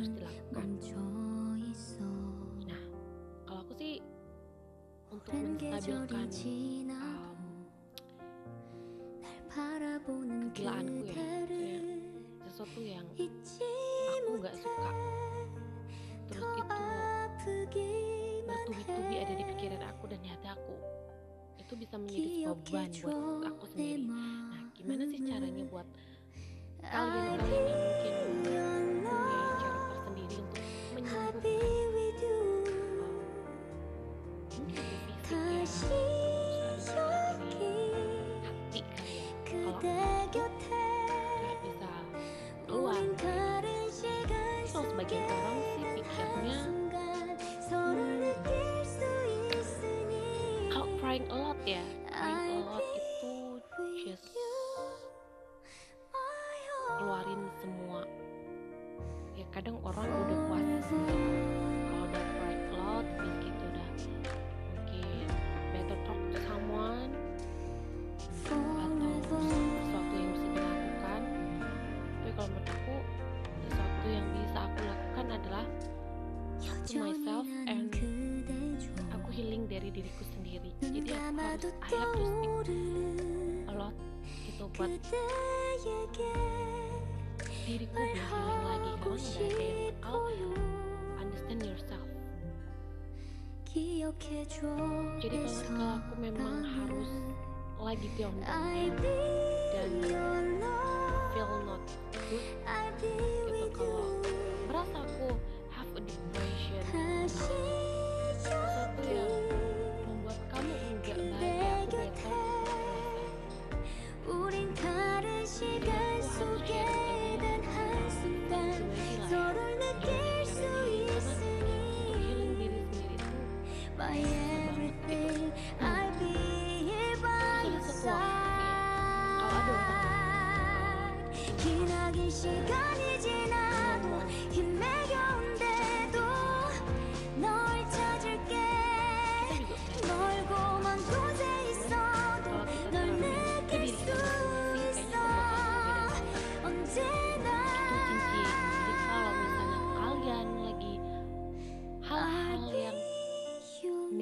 harus dilakukan. Nah kalau aku sih untuk menstabilkan um, kegilaanku ya maksudnya sesuatu yang aku nggak suka. terus itu bertubi-tubi ada di pikiran aku dan hati aku. Itu bisa menjadi sebuah beban buat aku sendiri. Nah gimana sih caranya buat kalian-kalian yang crying a lot ya? Crying a lot itu just keluarin semua. Ya kadang orang udah puas kalau udah crying a lot terus gitu udah mungkin better talk to someone atau sesuatu yang bisa dilakukan. Tapi kalau menurut aku sesuatu yang bisa aku lakukan adalah to myself and aku healing dari diriku sendiri. Jadi aku harus I have to speak a lot gitu buat diriku biar healing lagi karena nggak ada yang bakal understand yourself. Jadi kalau kalau aku memang harus lagi down down dan feel not good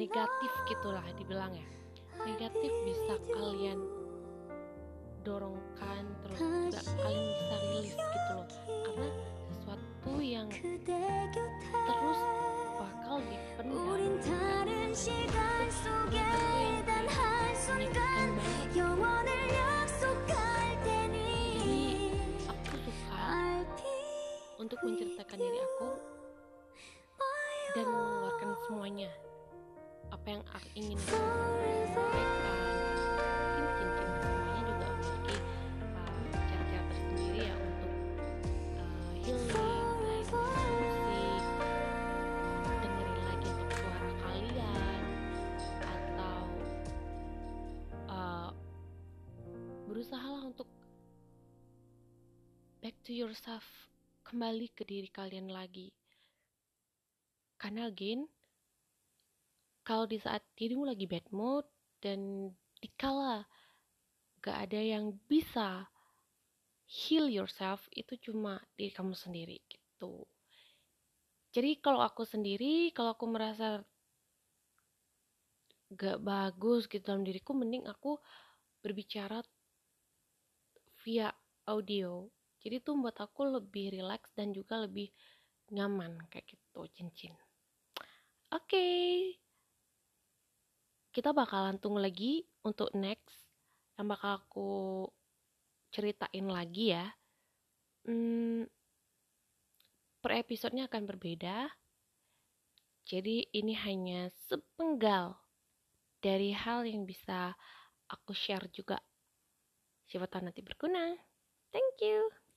negatif gitulah dibilang ya. Negatif bisa kalian dorongkan terus juga kalian terus bakal dipendam. Untuk menceritakan diri aku dan mengeluarkan semuanya. Apa yang aku ingin back to yourself kembali ke diri kalian lagi. Karena again kalau di saat dirimu lagi bad mood dan dikala gak ada yang bisa heal yourself itu cuma diri kamu sendiri gitu. Jadi kalau aku sendiri kalau aku merasa gak bagus gitu dalam diriku mending aku berbicara via audio jadi tuh buat aku lebih relax dan juga lebih nyaman kayak gitu cincin. Oke. Kita bakalan tunggu lagi untuk next. Yang bakal aku ceritain lagi ya. Hmm, per episodenya akan berbeda. Jadi ini hanya sepenggal dari hal yang bisa aku share juga. Siapa tahu nanti berguna. Thank you